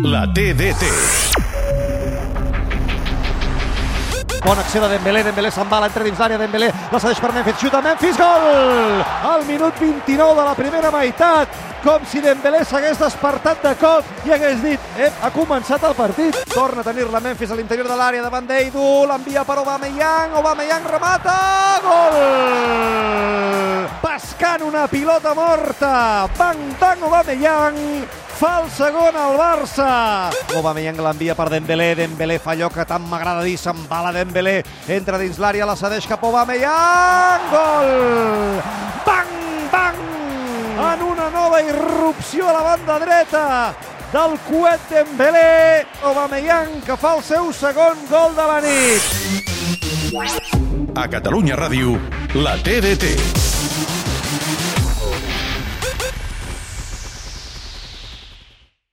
La TDT. Bona acció de Dembélé, Dembélé se'n va, entra dins l'àrea, Dembélé la cedeix per Memphis, xuta Memphis, gol! Al minut 29 de la primera meitat, com si Dembélé s'hagués despertat de cop i hagués dit, ep, ha començat el partit. Torna a tenir-la Memphis a l'interior de l'àrea davant d'Eidu, l'envia per Aubameyang, Aubameyang remata, gol! Pescant una pilota morta, bang, bang, Aubameyang, fa el segon al Barça. Aubameyang l'envia per Dembélé, Dembélé fa allò que tant m'agrada dir, se'n va la Dembélé, entra dins l'àrea, la cedeix cap a Aubameyang, gol! Bang, bang! En una nova irrupció a la banda dreta del coet Dembélé, Aubameyang que fa el seu segon gol de la nit. A Catalunya Ràdio, la TDT.